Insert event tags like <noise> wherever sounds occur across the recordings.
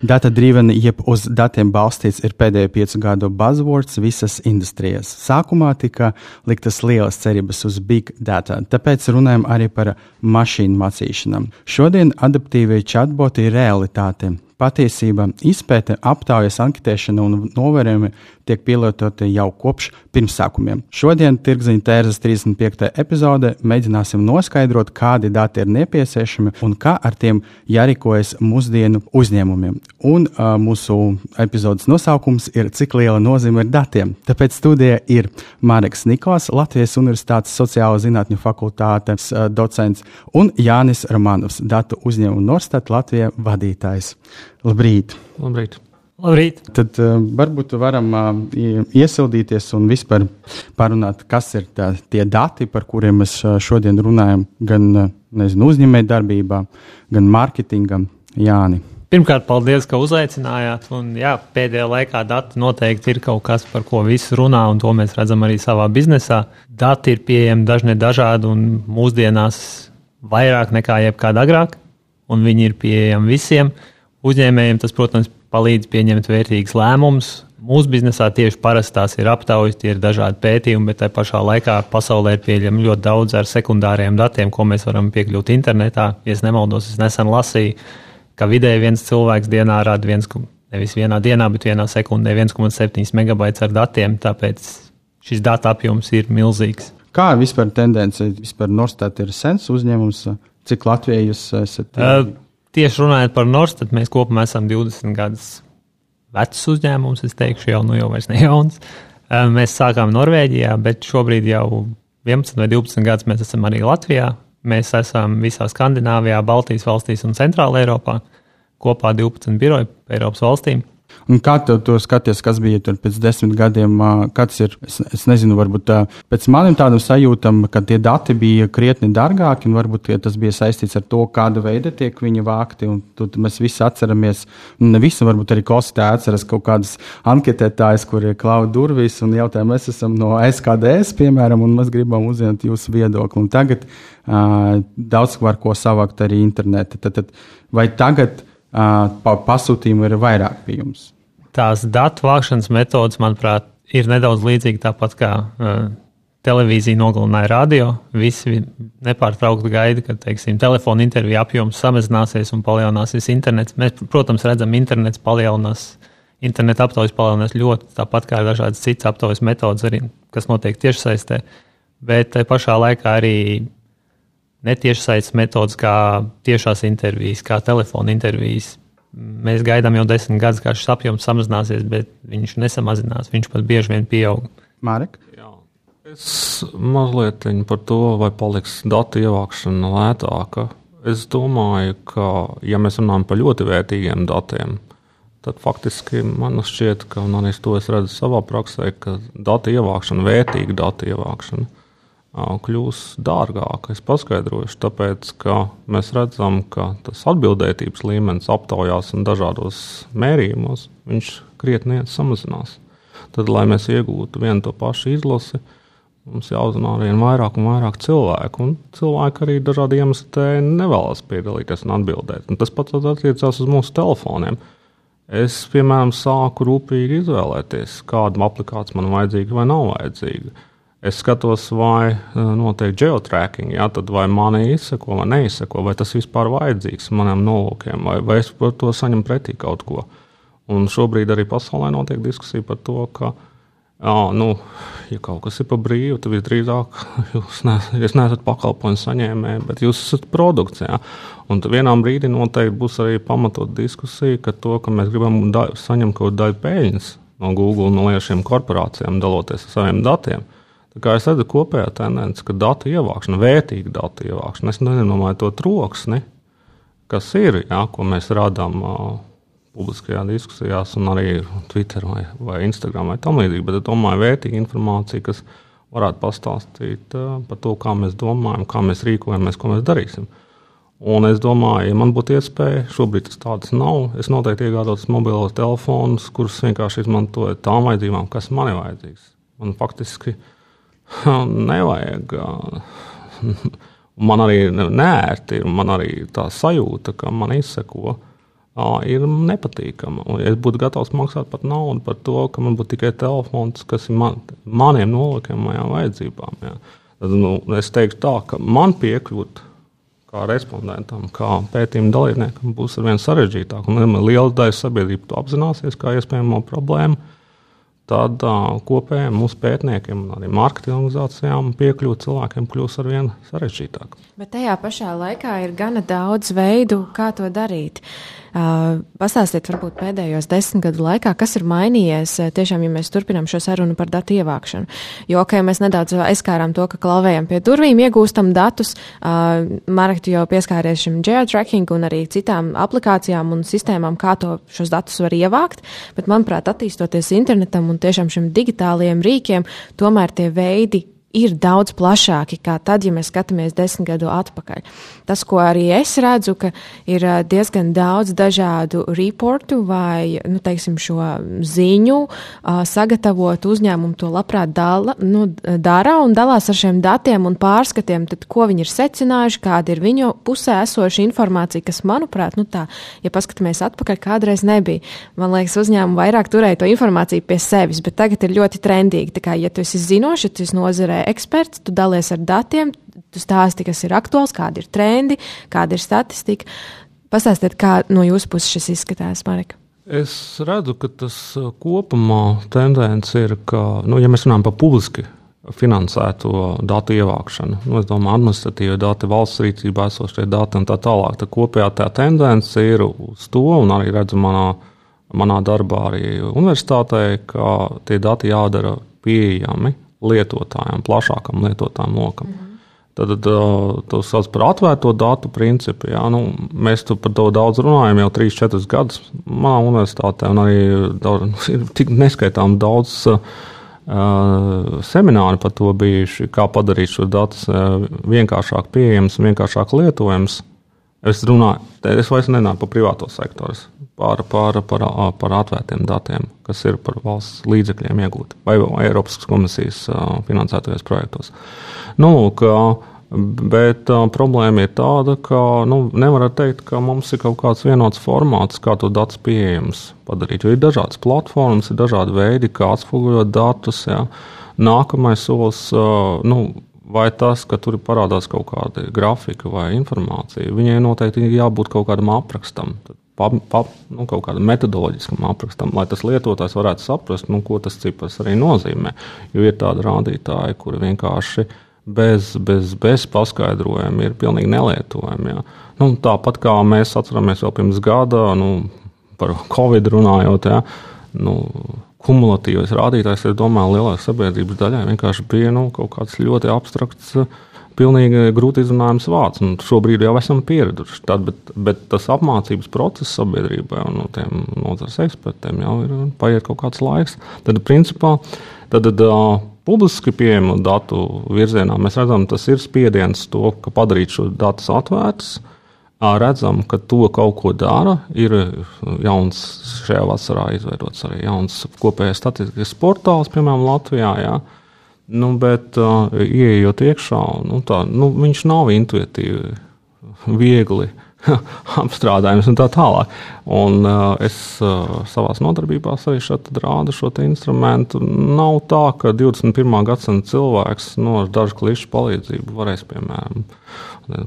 Data driven, jeb uz datiem balstīts, ir pēdējo piecu gadu buzzwords visas industrijas. Sākumā tika liktas lielas cerības uz big data, tāpēc runājam arī par mašīnu mācīšanām. Šodien adaptīvie chatboti ir realitāte. Patiesība, izpēte, aptaujas, anketēšana un novērojumi tiek pielietoti jau kopš pirmsākumiem. Šodien Tirgziņa tērzes 35. epizode mēģināsim noskaidrot, kādi dati ir nepieciešami un kā ar tiem jārīkojas mūsdienu uzņēmumiem. Un uh, mūsu epizodes nosaukums ir Cik liela nozīme ir datiem. Tāpēc studijā ir Mareks Nikos, Latvijas Universitātes sociālo zinātņu fakultātes uh, docents un Jānis Romanovs, datu uzņēmuma Norstat Latvijā vadītājs. Labrīt! Labrīt! Labrīt. Tad uh, varbūt varam uh, iesildīties un vispār parunāt, kas ir tā, tie dati, par kuriem mēs uh, šodien runājam, gan uh, uzņēmējdarbībā, gan mārketingam. Jāni. Pirmkārt, paldies, ka uzaicinājāt. Un, jā, pēdējā laikā dati noteikti ir kaut kas, par ko visi runā, un to mēs redzam arī savā biznesā. Dati ir pieejami dažne dažādi un mūsdienās vairāk nekā jebkad agrāk, un viņi ir pieejami visiem. Uh, Uzņēmējiem tas, protams, palīdz pieņemt vērtīgus lēmumus. Mūsu biznesā tieši parasti tās ir aptaujas, tie ir dažādi pētījumi, bet tajā pašā laikā pasaulē ir pieejami ļoti daudz ar sekundāriem datiem, ko mēs varam piekļūt internetā. Ja es nemaldos, es nesen lasīju, ka vidēji viens cilvēks dienā rada viens, nevis vienā dienā, bet vienā sekundē 1,7 megabaits ar datiem, tāpēc šis datu apjoms ir milzīgs. Kā vispār tendence? Vispār Norstat ir sens uzņēmums, cik Latvijā jūs esat? Uh, tieši runājot par Norstat, mēs kopumā esam 20 gadus vecs uzņēmums, es teikšu, jau, nu, jau vairs ne jauns. Mēs sākām Norvēģijā, bet šobrīd jau 11 vai 12 gadus mēs esam arī Latvijā. Mēs esam visā Skandināvijā, Baltijas valstīs un Centrālā Eiropā. Kopā 12 biroji Eiropas valstīm. Un kā tu to skaties, kas bija tur pēc desmit gadiem? Kāds ir, es, es nezinu, varbūt pēc maniem tādam sajūtam, ka tie dati bija krietni dārgāki, un varbūt tas bija saistīts ar to, kāda veida tiek viņi vākti. Tad mēs visi atceramies, un ne visi varbūt arī klausītāji atceras kaut kādas anketētājas, kuri klauda durvis un jautā, mēs esam no SKDS, piemēram, un mēs gribam uzzināt jūsu viedokli. Un tagad uh, daudz var ko savākt arī internetā. Vai tagad? Pa pasūtījumu ir vairāk pie jums? Tās datu vākšanas metodas, manuprāt, ir nedaudz līdzīgas tāpat kā uh, televīzija nogalināja radio. Visi nepārtraukti gaida, ka teiksim, telefona interviju apjoms samazināsies un palielināsies internets. Mēs, protams, redzam, internets palielinās. Interneta aptaujas palielinās ļoti, tāpat kā dažādas citas aptaujas metodas, arī, kas notiek tiešsaistē. Bet tajā pašā laikā arī netiešsaistes metodas, kā tiešās intervijas, kā telefona intervijas. Mēs gaidām jau desmit gadus, kā šis apjoms samazināsies, bet viņš nesamazinās. Viņš pat bieži vien pieaug. Marek? Jā. Es mazliet par to, vai paliks datu ievākšana lētāka. Es domāju, ka, ja mēs runājam par ļoti vērtīgiem datiem, tad faktiski man šķiet, ka, un arī to es redzu savā praksē, ka datu ievākšana, vērtīga datu ievākšana, kļūs dārgāka. Es paskaidrošu, tāpēc, ka mēs redzam, ka tas atbildētības līmenis aptaujās un dažādos mērījumos viņš krietni samazinās. Tad, lai mēs iegūtu vienu to pašu izlasi, mums jāuzrunā ar vien vairāk un vairāk cilvēku. Un cilvēki arī dažādu iemeslu dēļ nevēlas piedalīties un atbildēt. Un tas pats attiecās uz mūsu telefoniem. Es, piemēram, sāku rūpīgi izvēlēties, kāda aplikācija man vajadzīga vai nav vajadzīga Es skatos, vai eh, notiek geotracking, ja, tad vai mani izseko vai neizseko, vai tas vispār vajadzīgs maniem nolūkiem, vai, vai es par to saņemu pretī kaut ko. Un šobrīd arī pasaulē notiek diskusija par to, ka, jā, nu, ja kaut kas ir pa brīvu, tad visdrīzāk <laughs> jūs, ne, jūs neesat pakalpojumu saņēmēji, bet jūs esat produkts. Ja. Un vienā brīdī noteikti būs arī pamatot diskusija, ka to, ka mēs gribam da, saņemt kaut kādu daļu peļņas no Google no lielajām korporācijām, daloties ar saviem datiem Kā es redzu, kopējā tendence, ka datu ievākšana, vērtīga datu ievākšana, es nedomāju to troksni, kas ir, jā, ko mēs radām publiskajā diskusijās, un arī Twitter vai, vai Instagram vai tam līdzīgi. Bet es domāju, vērtīga informācija, kas varētu pastāstīt uh, par to, kā mēs domājam, kā mēs rīkojamies, ko mēs darīsim. Un es domāju, ja man būtu iespēja, šobrīd tas tādas nav, es noteikti iegādātos mobilos telefonus, kurus vienkārši izmantoju tām vajadzībām, kas man ir vajadzīgas. Man faktiski <laughs> nevajag. <laughs> Man arī nērti, man arī tā sajūta, ka man izseko ir nepatīkama. Un es būtu gatavs maksāt pat naudu par to, ka man būtu tikai telefons, kas ir man, maniem nolikamajām vajadzībām. Jā. Tad, nu, es teiktu tā, ka man piekļūt kā respondentam, kā pētījuma dalībniekam, būs ar vien sarežģītāk. Un liela daļa sabiedrība to apzināsies kā iespējamo problēmu. Tad uh, kopējiem mūsu pētniekiem un arī mārketinga organizācijām piekļūt cilvēkiem kļūs ar vien sarežģītāk. Bet tajā pašā laikā ir gana daudz veidu, kā to darīt. Uh, Pastāstiet, varbūt pēdējos desmit gadu laikā, kas ir mainījies tiešām, ja mēs turpinām šo sarunu par datu ievākšanu. Jo, ok, mēs nedaudz aizskārām to, ka klauvējam pie durvīm, iegūstam datus, Markti jau pieskāries šim geotracking un arī citām aplikācijām un sistēmām, kā to šos datus var ievākt, bet, manuprāt, attīstoties internetam un tiešām šim digitālajiem rīkiem, tomēr tie veidi, ir daudz plašāki kā tad, ja mēs skatāmies desmit gadu atpakaļ. Tas, ko arī es redzu, ka ir diezgan daudz dažādu reportu vai, nu, teiksim, šo ziņu sagatavot uzņēmumu to labprāt dala, nu, dara un dalās ar šiem datiem un pārskatiem, tad, ko viņi ir secinājuši, kāda ir viņu pusē esoša informācija, kas, manuprāt, nu tā, ja paskatāmies atpakaļ, kādreiz nebija. Man liekas, uzņēmumi vairāk turēja to informāciju pie sevis, bet tagad ir ļoti trendīgi. Tā kā, ja tu esi zinošs, ja tu esi nozarē eksperts, tu dalies ar datiem, tu stāsti, kas ir aktuāls, kādi ir trendi, kāda ir statistika. Pastāstiet, kā no jūsu puses šis izskatās, Marika. Es redzu, ka tas uh, kopumā tendence ir, ka, nu, ja mēs runājam par publiski finansēto datu ievākšanu, nu, es domāju, administratīvie dati, valsts rīcībā esošie dati un tā tālāk, tad kopējā tā tendence ir uz to, un arī redzu manā, manā darbā arī universitātē, ka tie dati jādara pieejami lietotājiem, plašākam lietotājiem lokam. Mm -hmm. Tad, to sauc par atvērto datu principu. Jā, nu, mēs par to daudz runājam jau 3-4 gadus manā universitātē, un arī daudz, <laughs> ir tik neskaitām daudz uh, semināri par to bijuši, kā padarīt šo datus vienkāršāk pieejams un vienkāršāk lietojams. Es runāju, es vairs nenāku par privāto sektoru par, par, par, par atvērtiem datiem, kas ir par valsts līdzekļiem iegūti vai, Eiropas komisijas finansētajos projektos. Nu, ka, bet uh, problēma ir tāda, ka nu, nevar teikt, ka mums ir kaut kāds vienots formāts, kā to datus pieejams padarīt. Jo ir dažādas platformas, ir dažādi veidi, kā atspoguļot datus. Jā. Nākamais solis. Uh, nu, Vai tas, ka tur parādās kaut kāda grafika vai informācija, viņai noteikti ir jābūt kaut kādam aprakstam. Tad pa, pa, nu, kaut kādam metodoloģiskam aprakstam, lai tas lietotājs varētu saprast, nu, ko tas cipars arī nozīmē. Jo ir tādi rādītāji, kuri vienkārši bez, bez, bez paskaidrojuma ir pilnīgi nelietojami. Ja. Nu, tāpat kā mēs atceramies vēl pirms gada nu, par Covid runājot. Ja, nu, kumulatīvais rādītājs, es domāju, lielākai sabiedrības daļai vienkārši bija nu, kaut kāds ļoti abstrakts uh, pilnīgi grūti izrunājams vārds. Šobrīd jau esam pieraduši. Tad, bet, bet tas apmācības process sabiedrībai un no tiem nozares ekspertiem jau ir paiet kaut kāds laiks. Tad, principā, tad, tad, publiski pieejamu datu virzienā mēs redzam, tas ir spiediens to, ka padarīt šo datus atvērtus. Redzam, ka to kaut ko dara. Ir jauns šajā vasarā izveidots arī jauns kopējais statistikas portāls, piemēram, Latvijā. Jā. Nu, bet, uh, ieejot iekšā, nu, tā, nu, viņš nav intuitīvi, viegli <laughs> apstrādājams un tā tālāk. Un, uh, es uh, savā nodarbībā arī rādu šo instrumentu. Nav tā, ka 21. gadsimta cilvēks no dažu klišu palīdzību varēs, piemēram,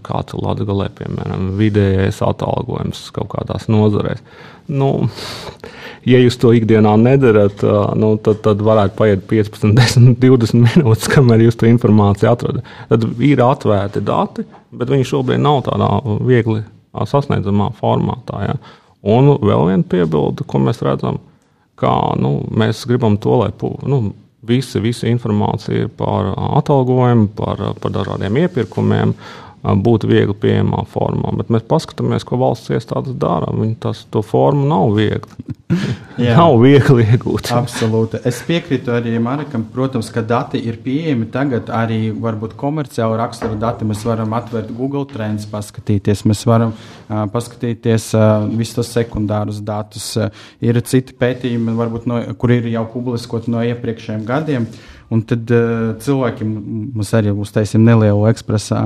kā tu Latvijā, piemēram, vidējais atalgojums kaut kādās nozarēs. Nu, <laughs> ja jūs to ikdienā nedarat, nu, tad, tad varētu paiet 15, 10, 20 minūtes, kamēr jūs to informāciju atrodat. Tad ir atvērti dati, bet viņi šobrīd nav tādā viegli sasniedzamā formātā. Ja. Un vēl viena piebilde, ko mēs redzam, kā nu, mēs gribam to, lai nu, visi, visa informācija par atalgojumu, par, par dažādiem iepirkumiem būt viegli pieejamā formā. Bet mēs paskatāmies, ko valsts iestādes dara. Viņi tas, to formu nav viegli. <laughs> nav viegli iegūt. Absolūti. Es piekrītu arī Marekam. Protams, ka dati ir pieejami tagad arī varbūt komerciāli rakstura dati. Mēs varam atvērt Google Trends, paskatīties. Mēs varam uh, paskatīties uh, visus tos sekundārus datus. Uh, ir citi pētījumi, varbūt, no, kur ir jau publiskoti no iepriekšējiem gadiem. Un tad uh, cilvēki mums arī uztaisīja nelielu ekspresa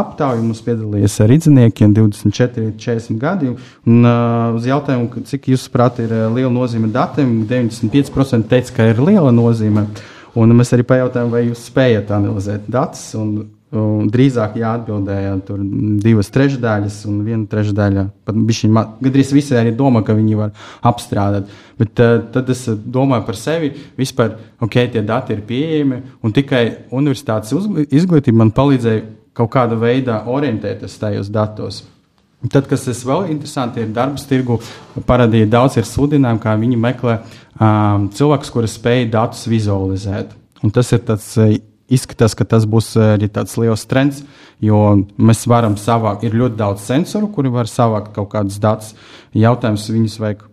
aptauju. Mums piedalījās rīzniekiem 24, 40 gadi. Un, uh, uz jautājumu, cik jūs prāt ir liela nozīme datiem, 95% teica, ka ir liela nozīme. Un mēs arī pajautājām, vai jūs spējat analizēt datus. Un, drīzāk jāatbildēja tur divas trešdaļas, un viena trešdaļa pat viņa gandrīz visi arī domā, ka viņi var apstrādāt. Bet uh, tad es domāju par sevi, vispār, ok, tie dati ir pieejami, un tikai universitātes izglītība man palīdzēja kaut kādā veidā orientēties tajos datos. Tad, kas ir vēl interesanti, ir darbs tirgu. Parādīja daudz ir sludinājumu, kā viņi meklē um, cilvēkus, kuri spēj datus vizualizēt. Un tas ir tāds izskatās, ka tas būs eh, arī tāds liels trends, jo mēs varam savākt, ir ļoti daudz sensoru, kuri var savākt kaut kādus datus. Jautājums viņus vajag,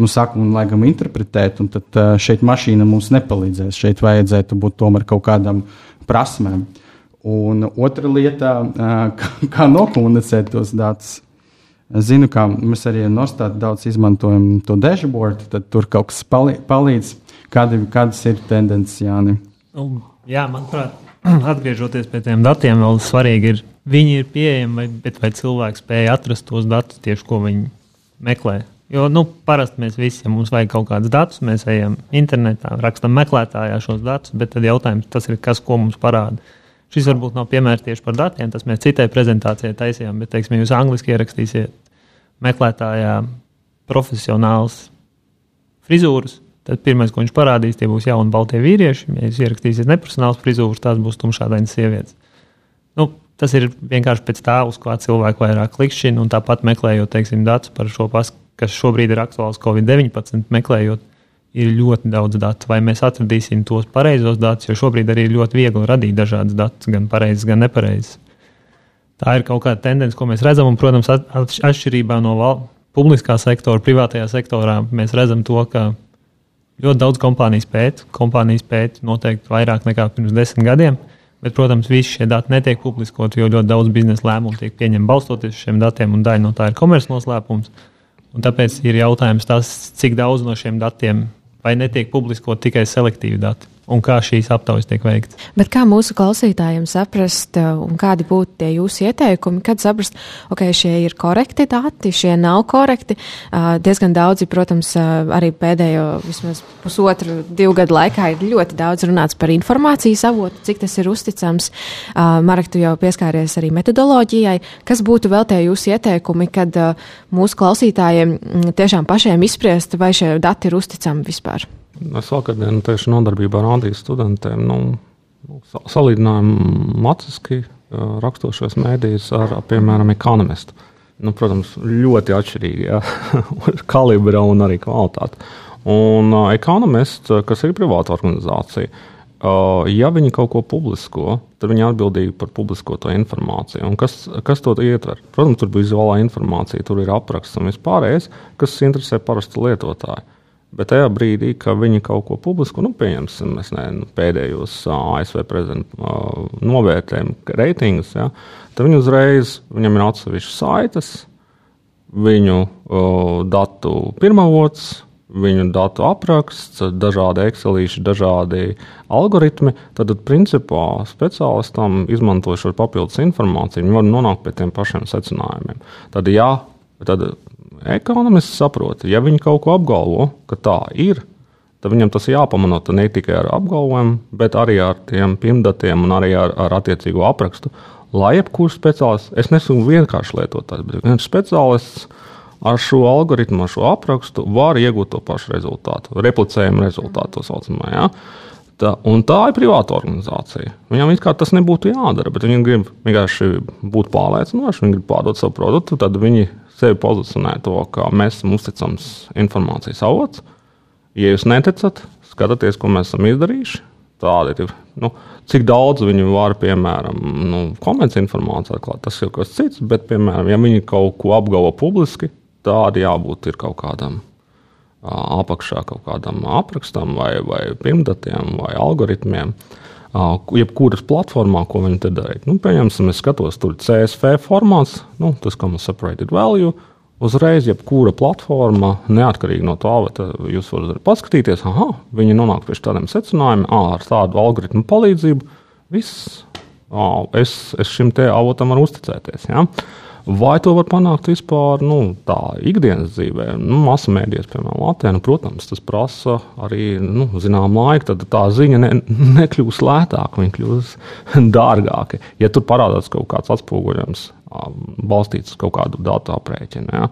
nu, sākumā laikam interpretēt, un tad eh, šeit mašīna mums nepalīdzēs. Šeit vajadzētu būt tomēr kaut kādam prasmēm. Un otra lieta, eh, <laughs> kā nokomunicēt tos datus. Es zinu, ka mēs arī Nostātā daudz izmantojam to dashboard, tad tur kaut kas palīdz, kādi, kādas ir tendences, Jāni. Jā, manuprāt, <clears throat> atgriežoties pie tiem datiem, vēl svarīgi ir, viņi ir pieejami, bet vai cilvēks spēja atrast tos datus tieši, ko viņi meklē. Jo nu, parasti mēs visi, ja mums vajag kaut kādus datus, mēs ejam internetā, rakstām meklētājā šos datus, bet tad jautājums tas ir, kas mums parāda. Šis varbūt nav piemērs tieši par datiem, tas mēs citai prezentācijai taisījām, bet, teiksim, jūs angliski ierakstīsiet meklētājā profesionāls frizūras, Tad pirmais, ko viņš parādīs, tie būs jauni balti vīrieši. Ja jūs ierakstīsiet neprofesionāls frizūras, tās būs tumšādainas sievietes. Nu, tas ir vienkārši pēc tā, uz kā cilvēku vairāk klikšķina, tāpat meklējot teiksim, datus par šo pasu, kas šobrīd ir aktuāls Covid-19, meklējot, ir ļoti daudz datu. Vai mēs atradīsim tos pareizos datus, jo šobrīd arī ir ļoti viegli radīt dažādas datus, gan pareizes, gan nepareizes. Tā ir kaut kāda tendence, ko mēs redzam, un, protams, atšķirībā no publiskā sektora, privātajā sektorā, mēs redzam to, ka Ļoti daudz kompānijas pēta, kompānijas pēta noteikti vairāk nekā pirms desmit gadiem. Bet, protams, visi šie dati netiek publiskoti, jo ļoti daudz biznesa lēmumu tiek pieņemti balstoties uz šiem datiem, un daļa no tā ir komercnoslēpums. Tāpēc ir jautājums, tas, cik daudz no šiem datiem vai netiek publiskot tikai selektīvi dati un kā šīs aptaujas tiek veikts. Bet kā mūsu klausītājiem saprast, uh, un kādi būtu tie jūsu ieteikumi, kad saprast, ok, šie ir korekti dati, šie nav korekti. Uh, diezgan daudzi, protams, uh, arī pēdējo vismaz pusotru, divu gadu laikā ir ļoti daudz runāts par informācijas avotu, cik tas ir uzticams. Marek, tu jau pieskāries arī metodoloģijai. Kas būtu vēl tie jūsu ieteikumi, kad mūsu klausītājiem tiešām pašiem izpriest, vai šie dati ir uzticami vispār? Es vakardien tieši nodarbībā rādīju studentiem nu, salīdzinājumu maciski rakstošos mēdījus ar, piemēram, ekonomistu. Nu, protams, ļoti atšķirīgi ja? <laughs> kalibra un arī kvalitāte. Un uh, ekonomists, kas ir privāta organizācija, uh, ja viņi kaut ko publisko, tad viņi atbildīgi par publiskoto informāciju. Un kas, kas to ietver? Protams, tur bija vizuālā informācija, tur ir apraksts un vispārējais, kas interesē parastu lietotāju. Bet tajā brīdī, kad viņi kaut ko publisko, nu, pieņemsim, ne, nu, pēdējos ASV prezidenta novērtējumu reitingus, ja, tad viņi uzreiz, viņam ir atsevišķas saites, viņu uh, datu pirmavots, viņu datu apraksts, dažādi ekselīši, dažādi algoritmi. Tad, principā, speciālistam, izmantojot papildus informāciju, viņi var nonākt pie tiem pašiem secinājumiem. Tad, jā, tad ekonomists saprot, ja viņi kaut ko apgalvo, ka tā ir, tad viņam tas jāpamanot ne tikai ar apgalvojumu, bet arī ar tiem pirmdatiem un arī ar, ar attiecīgo aprakstu. Lai jebkurš speciālists, es nesaku vienkārši lietotājs, bet viens speciālists ar šo algoritmu, ar šo aprakstu var iegūt to pašu rezultātu, replicējumu rezultātu, tā saucamā. Ja? Tā, tā ir privāta organizācija. Viņam it kā tas nebūtu jādara, bet viņi grib vienkārši būt pārliecinoši, viņi grib pārdot savu produktu, tad viņi sevi pozicionē to, ka mēs esam uzticams informācijas avots. Ja jūs neticat, skatieties, ko mēs esam izdarījuši. Tāda ir. Nu, cik daudz viņi var, piemēram, nu, komerciāla informācija atklāt, tas ir kas cits. Bet, piemēram, ja viņi kaut ko apgalvo publiski, tāda jābūt kaut kādam apakšā, kaut kādam aprakstam, vai, vai pirmdatiem, vai algoritmiem. Jebkuras platformā, ko viņi te darīja. Nu, pieņemsim, es skatos, tur ir CSV formāts, nu, tas, kā mums separated value. Uzreiz, jebkura platforma, neatkarīgi no tā, vai jūs varat paskatīties, ah, viņi nonāk pie tādiem secinājumiem, ah, ar tādu algoritmu palīdzību. Viss, ah, es, es šim te avotam varu uzticēties. Ja? Vai to var panākt vispār nu, tā ikdienas dzīvē, nu, masu mēdījos, piemēram, Latvijā? Nu, protams, tas prasa arī nu, zināmu laiku, tad tā ziņa ne, nekļūs lētāka, viņa kļūs <laughs> dārgāka. Ja tur parādās kaut kāds atspoguļojums balstīts uz kaut kādu datu aprēķinu. Ja.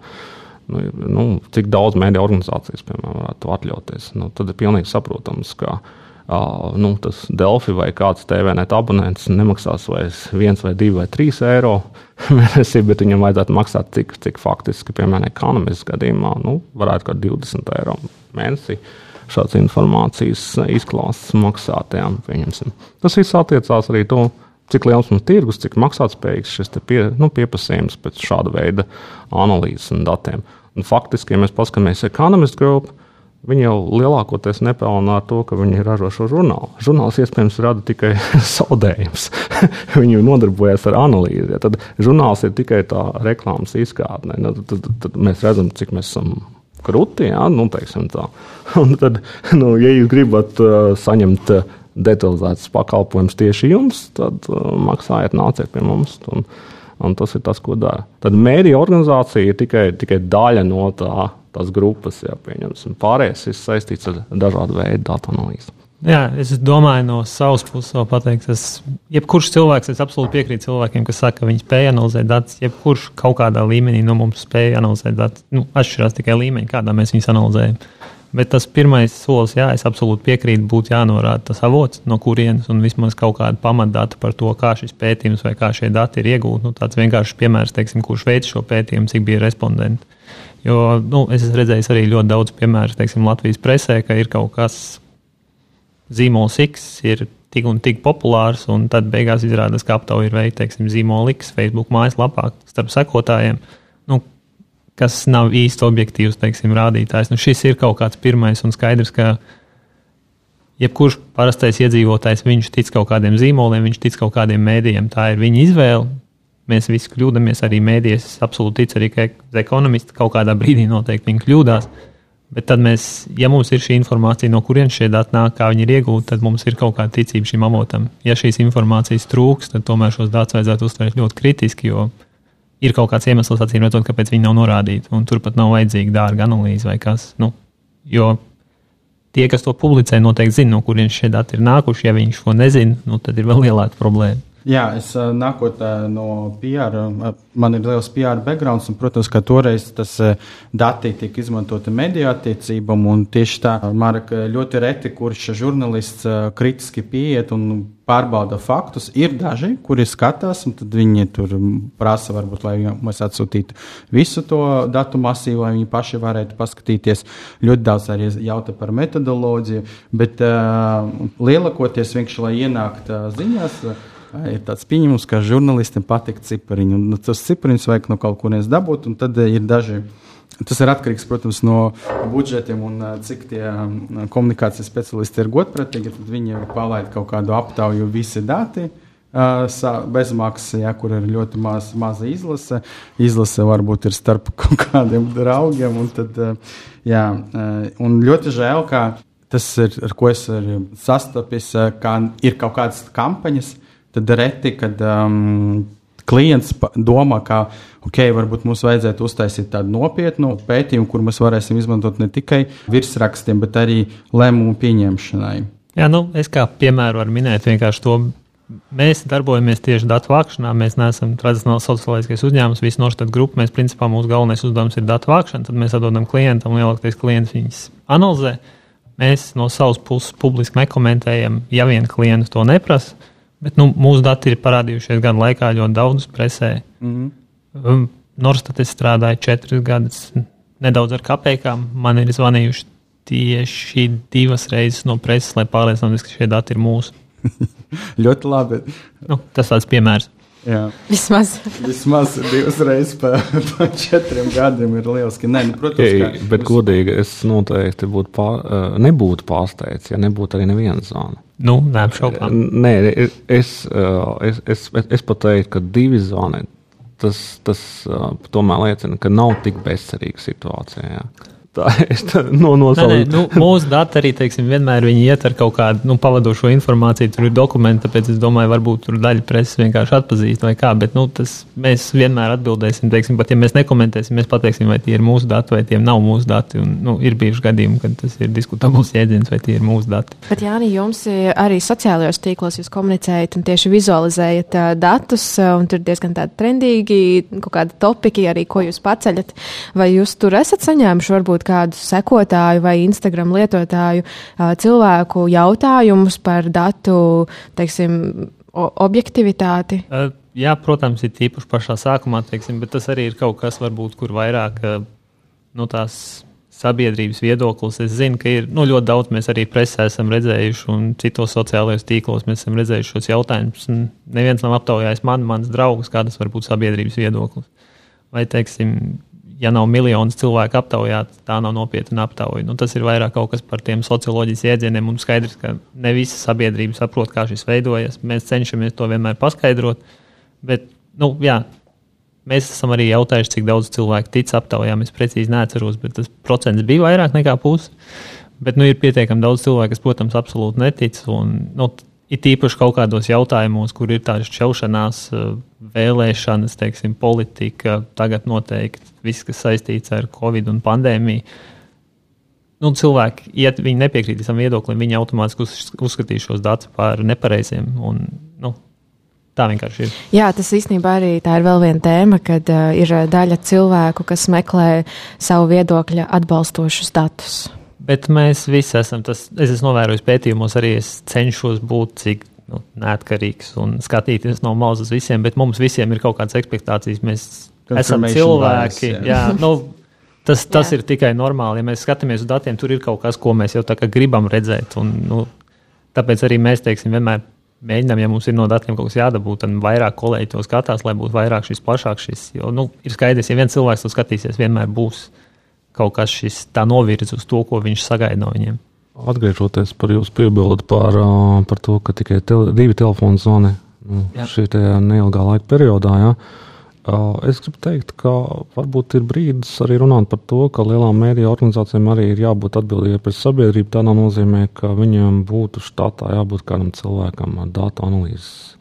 Nu, nu, cik daudz mēdīņu organizācijas, piemēram, varētu atļauties, nu, tad ir pilnīgi saprotams, ka uh, nu, tas Delfi vai kāds TVNet abonents nemaksās vairs 1 vai 2 vai 3 eiro <laughs> mēnesī, bet viņam vajadzētu maksāt cik, cik faktiski, piemēram, ekonomikas gadījumā, nu, varētu kaut 20 eiro mēnesī. Šāds informācijas izklāsts maksātājiem. Tas viss attiecās arī to, cik liels mums tirgus, cik maksātspējīgs šis pie, nu, pieprasījums pēc šāda veida analīzes un datiem. Un faktiski, ja mēs paskatāmies Economist Group, viņi jau lielākoties nepelnā to, ka viņi ražo šo žurnālu. Žurnāls iespējams rada tikai <laughs> zaudējumus. <laughs> viņi nodarbojas ar analīzi. Ja tad žurnāls ir tikai tā reklāmas izkārne. Nu, tad, tad, tad mēs redzam, cik mēs esam krūti. Ja? Nu, <laughs> tad, nu, ja jūs gribat uh, saņemt uh, detalizēts pakalpojums tieši jums, tad uh, maksājiet, nāciet pie mums. Un, un tas ir tas, ko dara. Tad mēdīja organizācija ir tikai, tikai daļa no tā, tās grupas, ja pieņemsim. Pārējais ir saistīts ar dažādu veidu datu analīzi. Jā, es domāju, no savas puses vēl pateikt, ka jebkurš cilvēks, es absolūti piekrītu cilvēkiem, kas saka, ka viņi spēj analizēt datus. Jebkurš kaut kādā līmenī no mums spēja analizēt datus. Nu, atšķirās tikai līmeņi, kādā mēs viņus analizējam. Bet tas pirmais solis, jā, es absolūti piekrītu, būtu jānorāda tas avots, no kurienes un vismaz kaut kāda pamatdata par to, kā šis pētījums vai kā šie dati ir iegūti. Nu, tāds vienkāršs piemērs, teiksim, kurš veids šo pētījumu, cik bija respondenti. Jo nu, es esmu redzējis arī ļoti daudz piemēru, teiksim, Latvijas presē, ka ir kaut kas zīmols X, ir tik un tik populārs, un tad beigās izrādās, ka aptauja ir veikta, zīmola X Facebook mājaslapā starp sekotājiem. Nu, kas nav īsti objektīvs teiksim, rādītājs. Nu, šis ir kaut kāds pirmais un skaidrs, ka jebkurš parastais iedzīvotājs viņš tic kaut kādiem zīmoliem, viņš tic kaut kādiem mēdījiem. Tā ir viņa izvēle. Mēs visi kļūdāmies arī mēdījos. Es absolūti ticu arī, ka ekonomisti kaut kādā brīdī noteikti kļūdās. Bet tad mēs, ja mums ir šī informācija, no kurienes šie dati nāk, kā viņi ir iegūti, tad mums ir kaut kāda ticība šim avotam. Ja šīs informācijas trūks, tad tomēr šos datus vajadzētu uztvert ļoti kritiski, jo ir kaut kāds iemesls, acīm redzot, kāpēc viņi nav norādīti. Turpat nav vajadzīga dārga analīze vai kas. Nu, jo tie, kas to publicē, noteikti zina, no kurienes šie dati ir nākuši. Ja viņš to nezina, nu, tad ir vēl lielāka problēma. Jā, es nākot no PR, man ir liels PR background, un, protams, ka toreiz tas dati tika izmantoti mediju attiecībām, un tieši tā, Mark, ļoti reti, kurš žurnālists kritiski pieiet un pārbauda faktus. Ir daži, kuri skatās, un viņi tur prasa, varbūt, lai mēs atsūtītu visu to datu masīvu, lai viņi paši varētu paskatīties. Ļoti daudz arī jautā par metodoloģiju, bet uh, lielākoties vienkārši, lai ienāktu uh, ziņās. Uh, ir tāds pieņēmums, ka žurnālistam patīk cipariņi. Un, tas cipariņus vajag no kaut kurienes dabūt, un tad ir daži. Tas ir atkarīgs, protams, no budžetiem un cik tie komunikācijas speciālisti ir godprātīgi. Tad viņi palaid kaut kādu aptauju, visi dati. Bezmaksas, ja, kur ir ļoti maz, maza izlase. Izlase varbūt ir starp <laughs> kaut kādiem draugiem. Un, tad, jā, un ļoti žēl, ka tas ir, ar ko es sastapis, ka ir kaut kādas kampaņas, uh, tad reti, kad um, klients domā, ka okay, varbūt mums vajadzētu uztaisīt tādu nopietnu pētījumu, kur mēs varēsim izmantot ne tikai virsrakstiem, bet arī lēmumu pieņemšanai. Jā, nu, es kā piemēru varu minēt vienkārši to. Mēs darbojamies tieši datu vākšanā. Mēs neesam tradicionāls sociālais uzņēmums, visu nošķirt grupu. Mēs, principā, mūsu galvenais uzdevums ir datu vākšana. Tad mēs atdodam klientam, lielākoties klients viņus analizē. Mēs no savas puses publiski nekomentējam, ja vien klients to neprasa. Bet nu, mūsu dati ir parādījušies gadu laikā ļoti daudz presē. Mm -hmm. Norstat es strādāju četrus gadus, nedaudz ar kapekām. Man ir zvanījuši tieši divas reizes no preses, lai pārliecinātos, ka šie dati ir mūsu. <laughs> ļoti labi. Nu, tas tāds piemērs. Jā. Vismaz. Vismaz divas reizes pa, pa četriem gadiem ir lieliski. Nē, nu, protams, Ei, ka, bet godīgi es noteikti būtu pār, eh, nebūtu pārsteigts, ja nebūtu arī neviena zona. Nu, neapšaubām. Nē, es, es, es, es, pat teiktu, ka divi zvani. Tas, tas tomēr liecina, ka nav tik bezcerīga situācija. Jā. Tā <laughs> es tā no, no Nē, nē, nu, mūsu dati arī teiksim, vienmēr iet ar kaut kādu nu, pavadošo informāciju. Tur ir dokumenti, tāpēc es domāju, varbūt tur daļa preses vienkārši atpazīst vai kā. Bet nu, tas, mēs vienmēr atbildēsim, teiksim, pat ja mēs nekomentēsim, mēs pateiksim, vai tie ir mūsu dati vai tie nav mūsu dati. Un, nu, ir bijuši gadījumi, kad tas ir diskutabls jēdziens, vai tie ir mūsu dati. Bet, Jāni, jums ir arī sociālajos tīklos jūs komunicējat un tieši vizualizējat datus, un tur diezgan tādi trendīgi, kaut kādi topiki arī, ko jūs paceļat. Vai jūs tur esat saņēmuši varbūt kādu sekotāju vai Instagram lietotāju cilvēku jautājumus par datu, teiksim, objektivitāti? Uh, Jā, protams, ir tīpaši pašā sākumā, teiksim, bet tas arī ir kaut kas, varbūt, kur vairāk uh, nu, tās sabiedrības viedoklis. Es zinu, ka ir nu, ļoti daudz, mēs arī presē esam redzējuši, un citos sociālajos tīklos mēs esam redzējuši šos jautājumus. Neviens nav aptaujājis man, mans draugs, kādas var būt sabiedrības viedoklis. Vai, teiksim, ja nav miljonus cilvēku aptaujāti, tā nav nopietna aptauja. Nu, tas ir vairāk kaut kas par tiem socioloģijas jēdzieniem. Mums skaidrs, ka ne visa sabiedrība saprot, kā šis veidojas. Mēs cenšamies to vienmēr paskaidrot. Bet, nu, jā, mēs esam arī jautājuši, cik daudz cilvēku tic aptaujām. Es precīzi neatceros, bet tas procents bija vairāk nekā pusi. Bet nu, ir pietiekami daudz cilvēku, kas, protams, absolūti netic. Un, nu, ir tīpaši kaut kādos jautājumos, kur ir tādas šķaušanās, eh, vēlēšanas, teiksim, politika, tagad noteikti viss, kas saistīts ar Covid un pandēmiju. Nu, cilvēki, ja viņi nepiekrīt tam viedoklim, viņi automātiski uz, uzskatīs šos datus par nepareiziem. Un, nu, tā vienkārši ir. Jā, tas īstenībā arī tā ir vēl viena tēma, kad uh, ir daļa cilvēku, kas meklē savu viedokļa atbalstošus datus. Bet mēs visi esam, tas, es esmu novērojis pētījumos, arī es cenšos būt cik nu, neatkarīgs un skatīties no malas uz visiem, bet mums visiem ir kaut kādas expectācijas. Mēs esam cilvēki. bias, jā. jā, nu, tas tas Jā. ir tikai normāli. Ja mēs skatāmies uz datiem, tur ir kaut kas, ko mēs jau tā kā gribam redzēt. Un, nu, tāpēc arī mēs teiksim, vienmēr mēģinām, ja mums ir no datiem kaut kas jādabū, tad vairāk kolēģi to skatās, lai būtu vairāk šis plašāks. Šis, jo nu, ir skaidrs, ja viens cilvēks to skatīsies, vienmēr būs kaut kas šis tā novirz uz to, ko viņš sagaida no viņiem. Atgriežoties par jūsu piebildi par, par to, ka tikai tele, divi telefoni zvani nu, šī neilgā laika periodā. Ā, Es gribu teikt, ka varbūt ir brīdis arī runāt par to, ka lielām mēdīju organizācijām arī ir jābūt atbildīgai pret sabiedrību. Tā nozīmē, ka viņiem būtu štatā jābūt kādam cilvēkam ar datu analīzes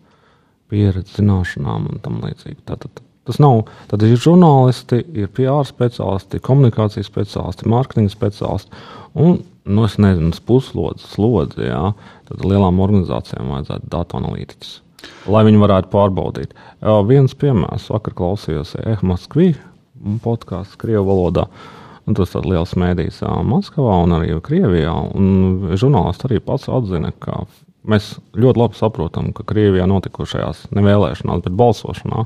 pieredzi, zināšanām un tam līdzīgi. Tātad, tas nav. Tad ir žurnālisti, ir PR speciālisti, komunikācijas speciālisti, mārketinga speciālisti. Un, nu, es nezinu, tas puslodes, slodzi, jā, tad lielām organizācijām vajadzētu datu analītiķus, lai viņi varētu pārbaudīt. Jā, viens piemērs, vakar klausījos Ehmaskvī podkāstu Krievu valodā. Un tas ir liels mēdījis ā, Maskavā un arī Krievijā. Un žurnālisti arī pats atzina, ka mēs ļoti labi saprotam, ka Krievijā notikušajās nevēlēšanās, bet balsošanā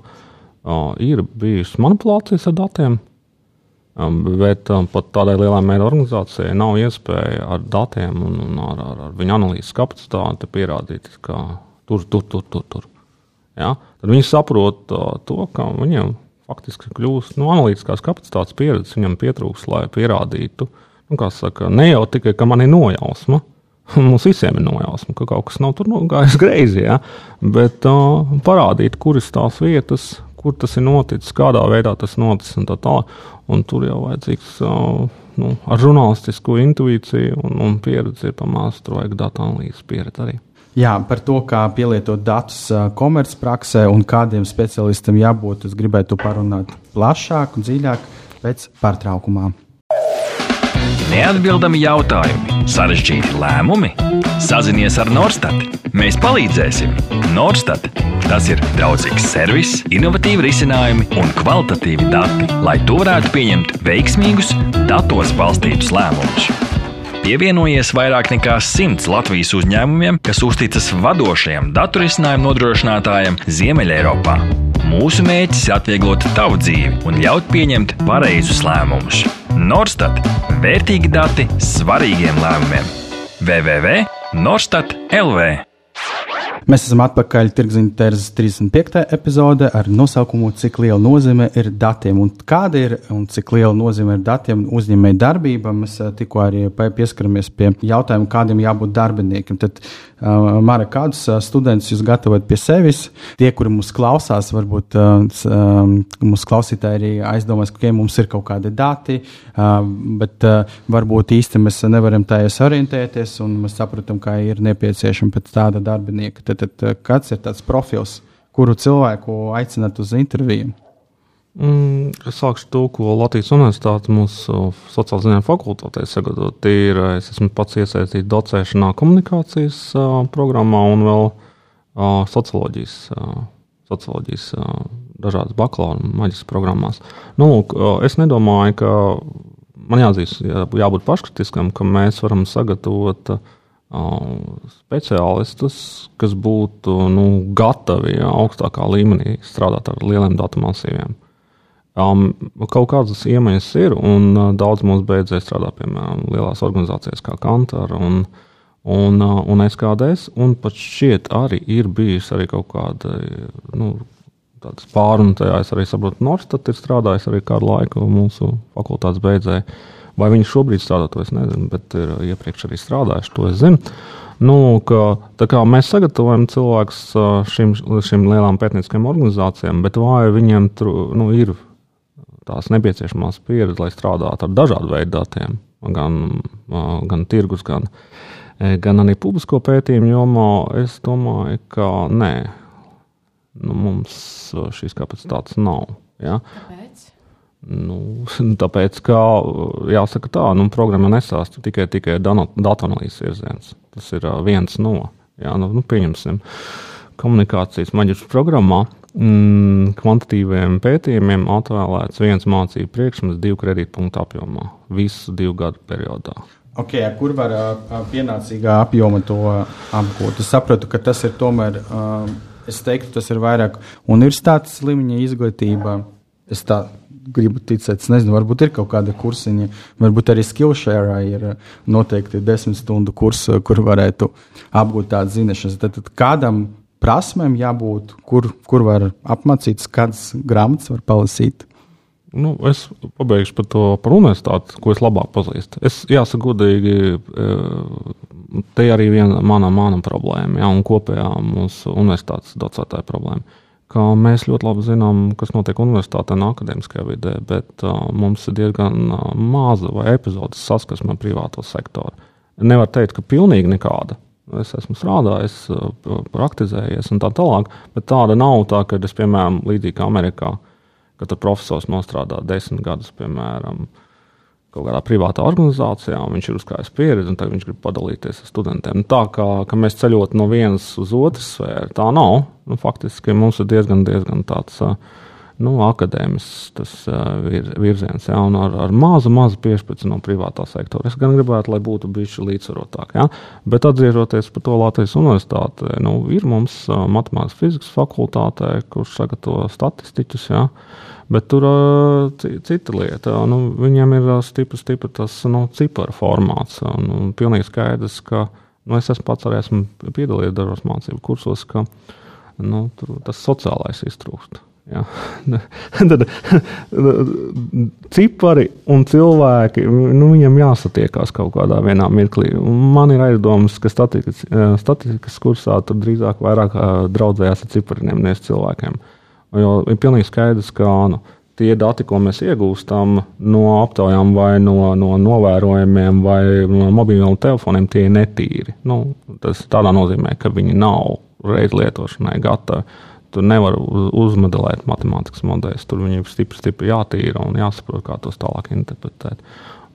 ā, ir bijušas manipulācijas ar datiem. Um, Bet um, pat tādai lielai mēdīņu organizācijai nav iespēja ar datiem un, un ar, ar, ar viņu analīzes kapacitāti pierādīt, ka tur, tur, tur, tur. tur. Ja? Tad viņi saprot uh, to, ka viņiem faktiski kļūst nu, analītiskās kapacitātes pieredzes, viņam pietrūks, lai pierādītu, nu, saka, ne jau tikai, ka man ir nojausma. <laughs> Mums visiem ir nojausma, ka kaut kas nav tur nu, gājis greizi, ja? bet uh, parādīt, kuras tās vietas, kur tas ir noticis, kādā veidā tas noticis un tā tālāk. Un tur jau vajadzīgs nu, ar žurnālistisku intuīciju un, un pieredzi ir pamācis, tur vajag datu analīzes pieredzi arī. Jā, par to, kā pielietot datus komercpraksē un kādiem specialistiem jābūt, es gribētu parunāt plašāk un dziļāk pēc pārtraukumā. Neatbildami jautājumi, sarežģīti lēmumi. Sazinies ar Norstat. Mēs palīdzēsim. Norstat. Tas ir draudzīgs servis, innovatīvi risinājumi un kvalitatīvi dati, lai tu varētu pieņemt veiksmīgus, datos balstītus lēmumus. pievienojies vairāk nekā simts Latvijas uzņēmumiem, kas uzticas vadošajam datorisinājumu nodrošinātājam Ziemeļeiropā. Mūsu mērķis ir atvieglot tavu dzīvi un ļaut pieņemt pareizus lēmumus. Norstat - vērtīgi dati svarīgiem lēmumiem. www.norstat LV Mēs esam atpakaļ Tirgziņa tērzes 35. epizode ar nosaukumu Cik liela nozīme ir datiem un kāda ir un cik liela nozīme ir datiem uzņēmēji darbība. Mēs eh, tikko arī pieskaramies pie jautājuma, kādiem jābūt darbiniekiem. Tad, Mara, kādus uh, studentus jūs gatavojat pie sevis? Tie, kuri mūs klausās, varbūt uh, mūsu klausītāji arī aizdomās, ka mums ir kaut kādi dati, bet varbūt īsti mēs nevaram tajos orientēties un mēs saprotam, ka ir nepieciešama pēc tāda darbinieka. Tad, tad eh, kāds ir tāds profils, kuru cilvēku aicināt uz interviju? Mm, es sākšu to, ko Latvijas Universitāte mūsu sociālajā ziņā fakultātē sagatavot. Ir, es esmu pats iesaistīts docēšanā komunikācijas uh, programmā un vēl uh, socioloģijas, uh, socioloģijas uh, dažādas bakalaura un maģistra programmās. Nu, lūk, uh, es nedomāju, ka man jāatzīst, jā, jābūt paškritiskam, ka mēs varam sagatavot uh, speciālistus, kas būtu nu, gatavi ja, augstākā līmenī strādāt ar lieliem datu masīviem. Um, kaut kādas iemaņas ir, un uh, daudz mums beidzēja strādāt, piemēram, lielās organizācijās kā Kantāra un, un, uh, un SKDS, un pat šķiet arī ir bijis arī kaut kāda, nu, pārunu tajā, es arī saprotu, Norstat ir strādājis arī kādu laiku mūsu fakultātes beidzēja. Vai viņi šobrīd strādā, to es nezinu, bet ir iepriekš arī strādājuši, to es zinu. Nu, ka, mēs sagatavojam cilvēkus šīm, šīm lielām pētnieciskajām organizācijām, bet vai viņiem tur nu, ir tās nepieciešamās pieredzes, lai strādātu ar dažādu veidu datiem, gan, gan tirgus, gan, gan arī publisko pētījumu jomā, es domāju, ka nē, nu, mums šīs kapacitātes nav. Ja? Kāpēc? Nu, <laughs> tāpēc, ka jāsaka tā, nu, programma nesāsta tikai, tikai datu analīzes virziens. Tas ir viens no. Jā, nu, nu, pieņemsim, komunikācijas maģistra programmā mm, kvantitīviem pētījumiem atvēlēts viens mācību priekšmets divu kredītpunktu apjomā visu divu gadu periodā. Okay, kur var pienācīgā apjoma to apgūt? Es saprotu, ka tas ir tomēr, es teiktu, tas ir vairāk universitātes līmeņa izglītība. Es tā gribu ticēt, es nezinu, varbūt ir kaut kāda kursiņa, varbūt arī Skillshare ir noteikti desmit stundu kurs, kur varētu apgūt tādas zināšanas. Tad, tad kādam prasmēm jābūt, kur, kur var apmācīties, kādas grāmatas var palasīt. Nu, es pabeigšu par to par universitāti, ko es labāk pazīstu. Es jāsaka, godīgi, e, te arī viena mana, mana problēma, ja, un kopējā mūsu universitātes docētāja problēma ka mēs ļoti labi zinām, kas notiek universitātē un akadēmiskajā vidē, bet uh, mums ir diezgan uh, maza vai epizodes saskarsme ar privāto sektoru. Nevar teikt, ka pilnīgi nekāda. Es esmu strādājis, uh, praktizējies un tā tālāk, bet tāda nav tā, ka es, piemēram, līdzīgi kā Amerikā, kad profesors nostrādā desmit gadus, piemēram, uh, kaut kādā privātā organizācijā, un viņš ir uzkrājis pieredzi, un tagad viņš grib padalīties ar studentiem. Nu, tā kā mēs ceļot no vienas uz otru sfēru, tā nav. Nu, faktiski mums ir diezgan, diezgan tāds. Nu, akadēmisks tas vir, virziens, ja, un ar, ar mazu, mazu piešķirtu no privātā sektora. Es gan gribētu, lai būtu bijis līdzsvarotāk. Ja. Bet atgriežoties par to Latvijas universitāti, nu, ir mums matemātikas fizikas fakultātē, kurš sagatavo statistiķus. Ja. Uh, Bet tur uh, cita lieta. Nu, viņiem ir stipri, stipri tas nu, ciparu formāts. Nu, pilnīgi skaidrs, ka nu, es pats arī esmu piedalījies dažos mācību kursos, ka nu, tas sociālais iztrūkst. Ja. <laughs> Tad cipari un cilvēki, nu, viņiem jāsatiekās kaut kādā mirklī. Man ir aizdomas, ka statistikas, statistikas kursā tur drīzāk vairāk draudzējās ar cipariem, nevis cilvēkiem. Jo ir pilnīgi skaidrs, ka nu, tie dati, ko mēs iegūstam no aptaujām, vai no, no novērojumiem, vai no mobiliem telefoniem, tie ir netīri. Nu, tas tādā nozīmē, ka viņi nav reiz lietošanai gatavi. Tur nevar uzmodelēt matemātikas modeļus. Tur viņi ir stipri, stipri jātīra un jāsaprot, kā tos tālāk interpretēt.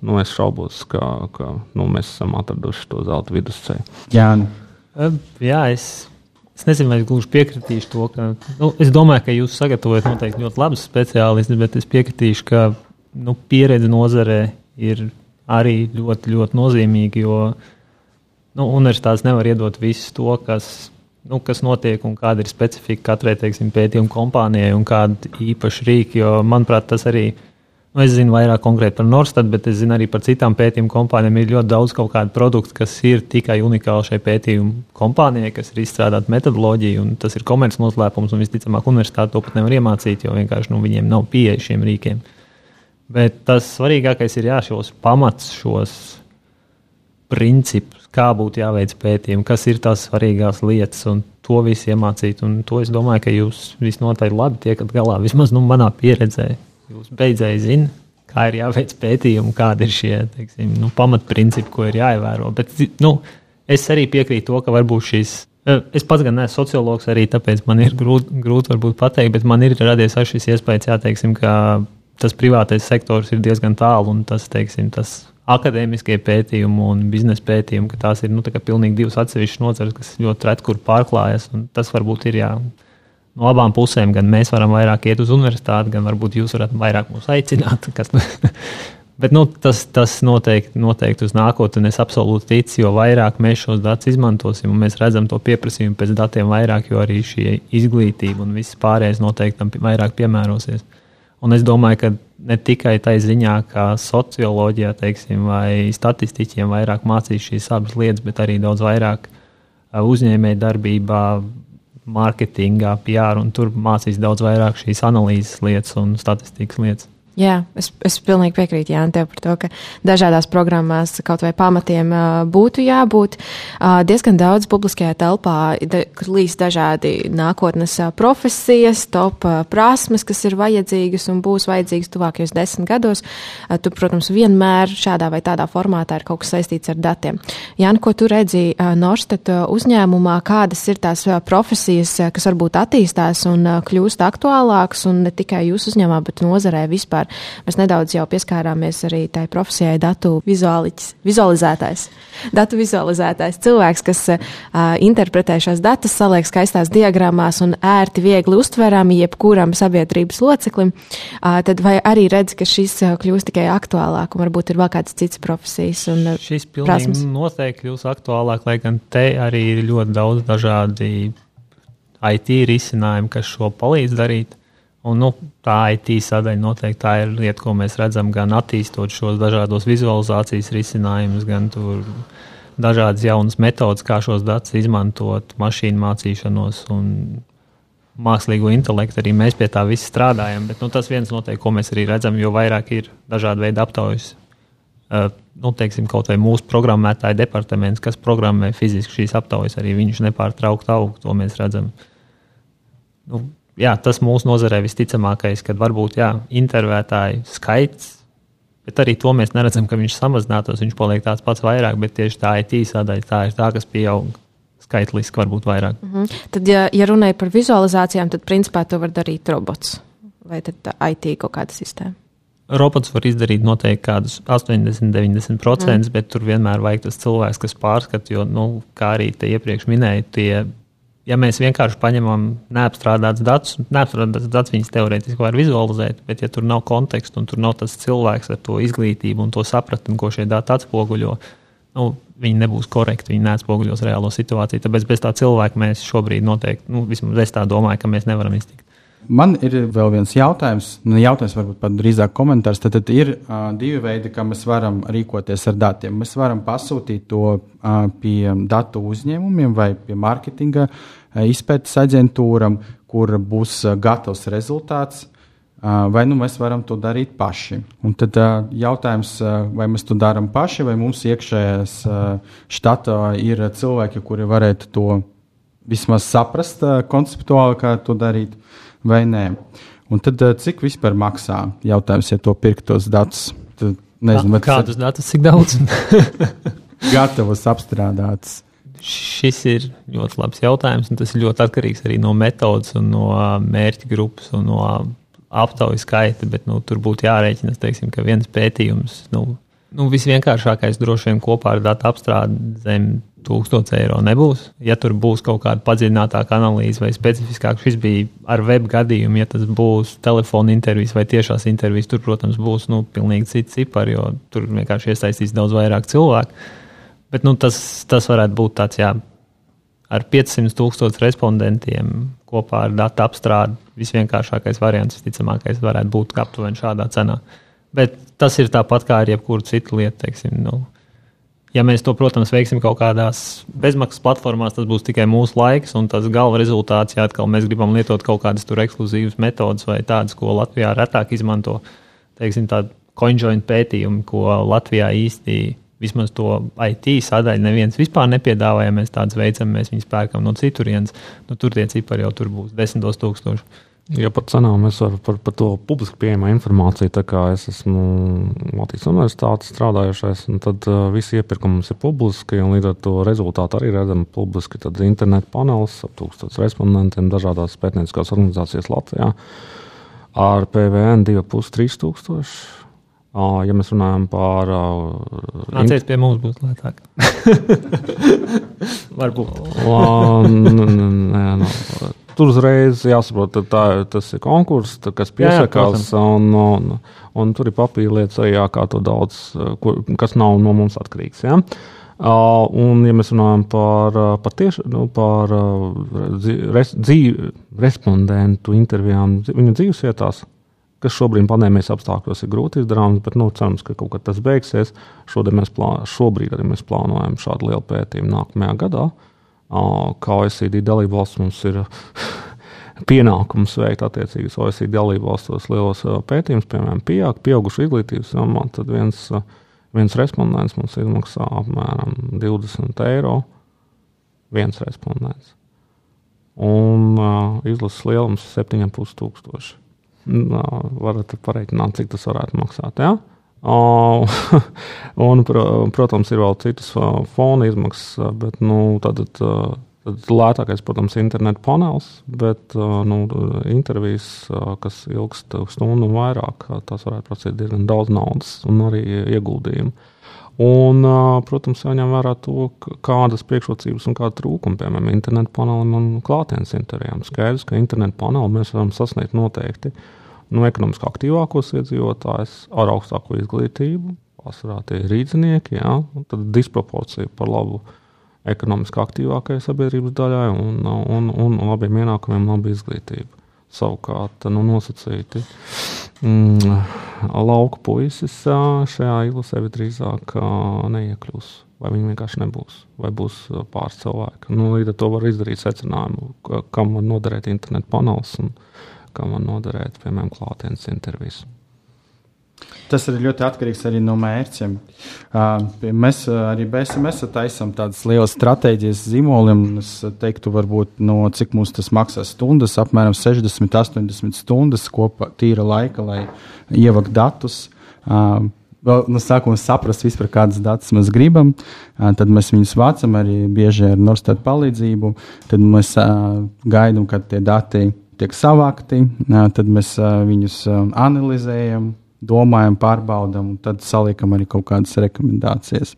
Nu, es šaubos, ka, ka nu, mēs esam atraduši to zelta vidusceļu. Jā, jā es Es nezinu, vai es gluži piekritīšu to, ka. Nu, es domāju, ka jūs sagatavojat noteikti ļoti labus speciālistus, bet es piekritīšu, ka nu, pieredze nozarē ir arī ļoti, ļoti nozīmīgi, jo nu, universitātes nevar iedot visu to, kas, nu, kas notiek un kāda ir specifika katrai teiksim, pētījuma kompānijai un kāda īpaša rīka. Jo, manuprāt, tas arī Nu, es zinu vairāk konkrēti par Norstad, bet es zinu arī par citām pētījumu kompānijām. Ir ļoti daudz kaut kādu produktu, kas ir tikai unikāli šai pētījumu kompānijai, kas ir izstrādāta metodoloģija, un tas ir komerces noslēpums. Visticamāk, universitāte to pat nevar iemācīt, jo vienkārši nu, viņiem nav pieeja šiem rīkiem. Bet tas svarīgākais ir jā, šos pamats, šos principus, kā būtu jāveic pētījumi, kas ir tās svarīgās lietas, un to visu iemācīt. Un to es domāju, ka jūs visnotaļ labi tiekat galā, vismaz nu, manā pieredzē jūs beidzēji zināt, kā ir jāveic pētījumi, kādi ir šie teiksim, nu, pamatprincipi, ko ir jāievēro. Bet nu, es arī piekrītu to, ka varbūt šis. E, es pats gan neesmu sociologs, arī tāpēc man ir grūti, grūti pateikt, bet man ir radies šis iespējas, jā, teiksim, ka tas privātais sektors ir diezgan tālu un tas, teiksim, tas akadēmiskie pētījumi un biznesa pētījumi, ka tās ir nu, tā pilnīgi divas atsevišķas nozares, kas ļoti reti kur pārklājas. Tas varbūt ir jā, no abām pusēm. Gan mēs varam vairāk iet uz universitāti, gan varbūt jūs varat vairāk mūs aicināt. <laughs> Kas, <laughs> bet nu, tas, tas noteikti, noteikti uz nākotni es absolūti ticu, jo vairāk mēs šos datus izmantosim un mēs redzam to pieprasījumu pēc datiem vairāk, jo arī šī izglītība un viss pārējais noteikti tam vairāk piemērosies. Un es domāju, ka ne tikai tā ziņā, kā socioloģijā teiksim, vai statistiķiem vairāk mācīs šīs abas lietas, bet arī daudz vairāk uzņēmēju darbībā, mārketingā, PR, un tur mācīs daudz vairāk šīs analīzes lietas un statistikas lietas. Jā, es, es pilnīgi piekrītu Jānis tev par to, ka dažādās programmās kaut vai pamatiem būtu jābūt. Diezgan daudz publiskajā telpā līdz dažādi nākotnes profesijas, top prasmes, kas ir vajadzīgas un būs vajadzīgas tuvākajos desmit gados. Tu, protams, vienmēr šādā vai tādā formātā ir kaut kas saistīts ar datiem. Jāni, ko tu redzi Norstat uzņēmumā, kādas ir tās profesijas, kas varbūt attīstās un kļūst aktuālākas un ne tikai jūsu uzņēmumā, bet nozarē vispār? Vispār. Mēs nedaudz jau pieskārāmies arī tai profesijai datu vizualizētājs. Datu vizualizētājs cilvēks, kas uh, interpretē šos datus, saliek skaistās diagrammās un ērti, viegli uztverami jebkuram sabiedrības loceklim, uh, tad vai arī redz, ka šis uh, kļūst tikai aktuālāk un varbūt ir vēl kādas citas profesijas? Un, uh, šis pilnīgi noteikti kļūs aktuālāk, lai gan te arī ir ļoti daudz dažādi IT risinājumi, kas šo palīdz darīt. Un, nu, tā IT sadaļa noteikti tā ir lieta, ko mēs redzam gan attīstot šos dažādos vizualizācijas risinājumus, gan dažādas jaunas metodas, kā šos datus izmantot mašīnu mācīšanos un mākslīgo intelektu. Arī mēs pie tā visi strādājam. Bet nu, tas viens noteikti, ko mēs arī redzam, jo vairāk ir dažādi veidi aptaujas. Uh, nu, teiksim, kaut vai mūsu programmētāja departaments, kas programmē fiziski šīs aptaujas, arī viņš nepārtraukti aug. To mēs redzam. Nu, jā, tas mūsu nozarē visticamākais, kad varbūt jā, intervētāju skaits. Bet arī to mēs neredzam, ka viņš samazinātos. Viņš paliek tāds pats vairāk, bet tieši tā IT sadaļa tā ir tā, kas pieaug skaitliski, varbūt vairāk. Mm -hmm. Tad, ja, ja runāja par vizualizācijām, tad principā to var darīt robots vai IT kaut kāda sistēma. Robots var izdarīt noteikti kādus 80, 90%, mm. bet tur vienmēr vajag tas cilvēks, kas pārskata, jo, nu, kā arī te iepriekš minēju, tie ja mēs vienkārši paņemam neapstrādātus datus, neapstrādātus datus viņas teorētiski var vizualizēt, bet ja tur nav konteksta un tur nav tas cilvēks ar to izglītību un to sapratni, ko šie dati atspoguļo, nu, viņi nebūs korekti, viņi neatspoguļos reālo situāciju. Tāpēc bez tā cilvēka mēs šobrīd noteikti, nu, vismaz es tā domāju, ka mēs nevaram iztikt. Man ir vēl viens jautājums, nu, jautājums varbūt pat drīzāk komentārs. Tad, tad ir uh, divi veidi, kā mēs varam rīkoties ar datiem. Mēs varam pasūtīt to uh, pie datu uzņēmumiem vai pie mārketinga uh, izpētes aģentūram, kur būs uh, gatavs rezultāts. Uh, vai nu mēs varam to darīt paši? Un tad jautājums, vai mēs to darām paši, vai mums iekšējās štatā ir cilvēki, kuri varētu to vismaz saprast konceptuāli, kā to darīt vai nē. Un tad eh, cik vispār maksā? Jautājums, ja to pirktos datus. Tad, nezinu, Kā, kādus datus, cik daudz? <laughs> gatavus apstrādātus. Šis ir ļoti labs jautājums, un tas ir ļoti atkarīgs arī no metodas, no mērķa grupas un no aptaujas skaita. Bet nu, tur būtu jārēķina, teiksim, ka viens pētījums, nu, nu, visvienkāršākais droši vien kopā ar datu apstrādi zem 1000 eiro nebūs. Ja tur būs kaut kāda padziļinātāka analīze vai specifiskāka, šis bija ar web gadījumu, ja tas būs telefona intervijas vai tiešās intervijas, tur, protams, būs nu, pilnīgi cits cipars, jo tur vienkārši iesaistīs daudz vairāk cilvēku. Bet nu, tas, tas varētu būt tāds, jā, ar 500 tūkstošu respondentiem kopā ar datu apstrādi. Visvienkāršākais variants, visticamākais, varētu būt aptuveni šādā cenā. Bet tas ir tāpat kā ar jebkuru citu lietu. Teiksim, nu, ja mēs to, protams, veiksim kaut kādās bezmaksas platformās, tas būs tikai mūsu laiks, un tas galva rezultāts, ja atkal mēs gribam lietot kaut kādas tur ekskluzīvas metodas vai tādas, ko Latvijā retāk izmanto, teiksim, tādu konjoint pētījumu, ko Latvijā īsti vismaz to IT sadaļu neviens vispār nepiedāvā. Ja mēs tādus veicam, mēs viņus pērkam no citurienes. Nu, tur tie cipari jau tur būs desmitos tūkstoši. Ja par cenām mēs varam par, par to publiski pieejamu informāciju, tā kā es esmu Latvijas universitātes strādājušais, tad uh, visi iepirkumi mums ir publiski, un līdz ar to rezultātu arī redzam publiski. Tad internetu panelis ap tūkstotis respondentiem dažādās pētnieciskās organizācijas Latvijā ar PVN 2,5-3 tūkstoši. Ja mēs runājam par. Nāciet pie mums, būs lētāk. <laughs> Varbūt. Nē, no. Tur uzreiz jāsaprot, tā, tas ir konkurss, kas piesakās. Jā, jā, un, un, un tur ir papīra lietas arī jākārto daudz, kur, kas nav no mums atkarīgs. Ja? Uh, un, ja mēs runājam par, par, tieši, nu, par res, dzīv, respondentu intervijām viņu dzīvesvietās, kas šobrīd pandēmijas apstākļos ir grūti izdarāms, bet nu, cerams, ka kaut kad tas beigsies. Mēs plā, šobrīd arī mēs plānojam šādu lielu pētījumu nākamajā gadā. Kā OECD dalību valsts mums ir <laughs> pienākums veikt attiecīgas OECD dalību valstos lielos pētījumus, piemēram, pieaug, pieaugušu izglītības jomā, tad viens, viens respondents mums izmaksā apmēram 20 eiro. Viens respondents. Un uh, izlases lielums ir 7,5 tūkstoši varat pareiķināt, cik tas varētu maksāt. Ja? <laughs> un, protams, ir vēl citas fona izmaksas, bet nu, tad, tad lētākais, protams, ir internetu panelis, bet nu, intervijas, kas ilgst stundu un vairāk, tas varētu prasīt diezgan daudz naudas un arī ieguldījumu. Un, protams, jāņem vērā to, kādas priekšrocības un kāda trūkuma, piemēram, internetu panelim un klātienes intervijām. Skaidrs, ka internetu paneli mēs varam sasniegt noteikti nu, ekonomiski aktīvākos iedzīvotājus ar augstāko izglītību. Pārsvarā tie ir rīznieki, ja, tad disproporcija par labu ekonomiski aktīvākajai sabiedrības daļai un, un, un, labiem ienākumiem, laba izglītība. Savukārt, nu, nosacīti mm, lauka puisis šajā izlasē visdrīzāk neiekļūs. Vai viņi vienkārši nebūs, vai būs pāris cilvēki. Nu, līdz ar to var izdarīt secinājumu, kam var noderēt internetu panelis un kam var noderēt, piemēram, klātienes intervijas. Tas ir ļoti atkarīgs arī no mērķiem. Mēs arī BSMS taisām tādas lielas stratēģijas zīmoliem. Es teiktu, varbūt no cik mums tas maksā stundas, apmēram 60, 80 stundas kopā tīra laika, lai ievāktu datus. Vēl no sākuma saprast, vispār, kādas datus mēs gribam. Tad mēs viņus vācam arī bieži ar Norstātu palīdzību. Tad mēs gaidām, kad tie dati tiek savākti, tad mēs viņus analizējam domājam, pārbaudām, un tad saliekam arī kaut kādas rekomendācijas.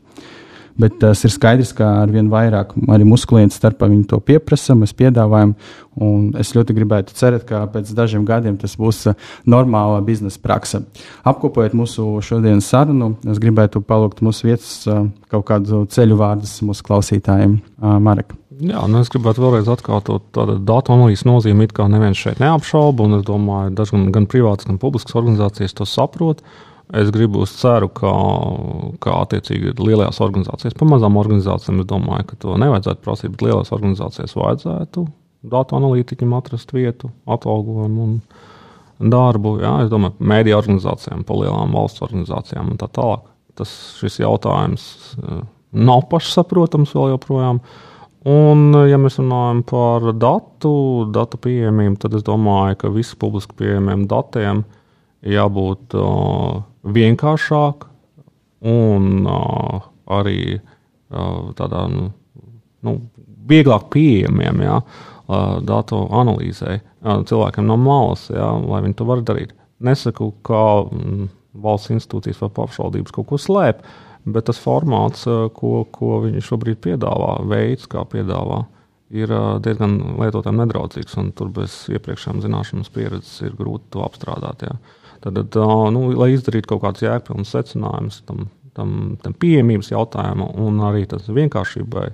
Bet tas ir skaidrs, ka ar vien vairāk arī mūsu klientu starpā viņi to pieprasa, mēs piedāvājam. Es ļoti gribētu cerēt, ka pēc dažiem gadiem tas būs normāla biznesa praksa. Apkopojot mūsu šodienas sarunu, es gribētu palūgt mūsu vietas kaut kādu ceļu vārdus mūsu klausītājiem. Marek. Jā, nu es gribētu vēlreiz atkārtot tādu datu analīzes nozīmi, it kā neviens šeit neapšauba, un es domāju, ka gan, gan privātas, gan publiskas organizācijas to saprot. Es gribu ceru, ka, ka attiecīgi lielajās organizācijās, pa mazām organizācijām, es domāju, ka to nevajadzētu prasīt, bet lielās organizācijās vajadzētu datu analītiķiem atrast vietu, atalgojumu un darbu. Jā, es domāju, mēdīju organizācijām, pa lielām valsts organizācijām un tā tālāk. Tas šis jautājums eh, nav pašsaprotams vēl joprojām. Uh, Un, ja mēs runājam par datu, datu pieejamību, tad es domāju, ka visiem publiski pieejamiem datiem jābūt uh, vienkāršāk un uh, arī uh, tādā nu, nu, vieglāk pieejamiem ja, uh, datu analīzē uh, cilvēkiem no malas, ja, lai viņi to var darīt. Nesaku, ka mm, valsts institūcijas vai pašvaldības kaut ko slēpj Bet tas formāts, ko, ko viņi šobrīd piedāvā, veids, kā piedāvā, ir diezgan lietotājiem nedraudzīgs. Tur bez iepriekšējām zināšanas pieredzes ir grūti to apstrādāt. Jā. Tad, nu, lai izdarītu kaut kādus jēgpilnus secinājumus tam, tam, tam pieejamības jautājumam un arī vienkāršībai,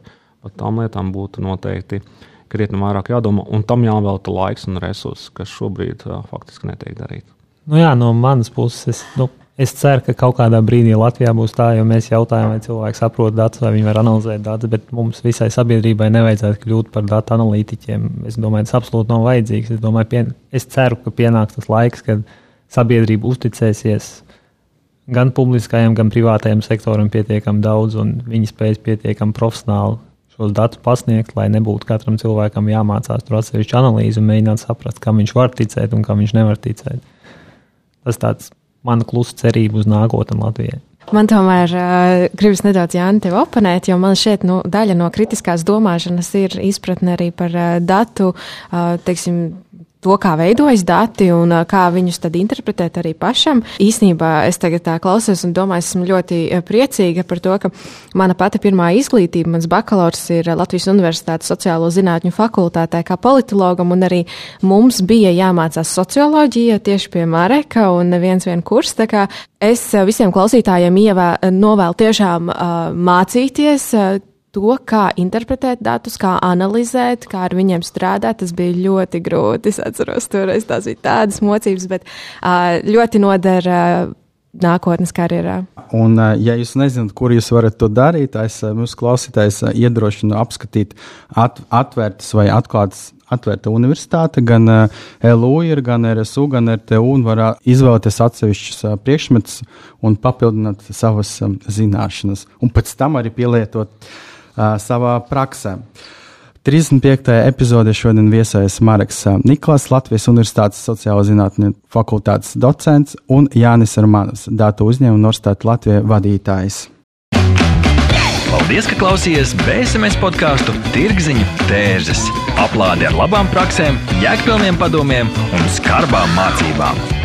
par tām lietām būtu noteikti krietni vairāk jādomā, un tam jāvelta laiks un resursi, kas šobrīd uh, faktiski netiek darīti. Nu jā, no manas puses, es, nu, es ceru, ka kaut kādā brīdī Latvijā būs tā, jo mēs jautājam, vai cilvēki saprot datus, vai viņi var analizēt datus, bet mums visai sabiedrībai nevajadzētu kļūt par datu analītiķiem. Es domāju, tas absolūti nav vajadzīgs. Es, domāju, pien, es ceru, ka pienāks tas laiks, kad sabiedrība uzticēsies gan publiskajam, gan privātajam sektoram pietiekami daudz, un viņi spēs pietiekami profesionāli šos datus pasniegt, lai nebūtu katram cilvēkam jāmācās tur atsevišķu analīzi un mēģināt saprast, kam viņš var ticēt un kam viņš nevar ticēt. Tas tāds mana klusa cerība uz nākotni Latvijai. Man tomēr uh, gribas nedaudz Jāni tevi oponēt, jo man šķiet, nu, daļa no kritiskās domāšanas ir izpratne arī par uh, datu, uh, teiksim, to, kā veidojas dati un kā viņus tad interpretēt arī pašam. Īsnībā es tagad tā klausos un domāju, esmu ļoti priecīga par to, ka mana pati pirmā izglītība, mans bakalaurs ir Latvijas Universitātes sociālo zinātņu fakultātē kā politologam, un arī mums bija jāmācās socioloģija tieši pie Mareka un neviens vien kurs. Tā kā es visiem klausītājiem ievē, novēlu tiešām uh, mācīties. Uh, to, kā interpretēt datus, kā analizēt, kā ar viņiem strādāt. Tas bija ļoti grūti. Es atceros, toreiz tās bija tādas mocības, bet ļoti noder nākotnes karjerā. Un, ja jūs nezināt, kur jūs varat to darīt, es mūsu klausītājs iedrošinu apskatīt at, atvērtas vai atklātas. Atvērta universitāte, gan LU, ir, gan RSU, gan RTU, un var izvēlēties atsevišķus priekšmetus un papildināt savas zināšanas, un pēc tam arī pielietot uh, savā praksē. 35. epizodē šodien viesojas Marks Niklaus, Latvijas Universitātes sociālo zinātņu fakultātes docents un Jānis Armanovs, datu uzņēmuma Norstāta Latvijas vadītājs. Paldies, ka klausījāties BSMS podkāstu Tirziņu tērzes. Aplādi ar labām praktiskām, jēgpilniem padomiem un skarbām mācībām.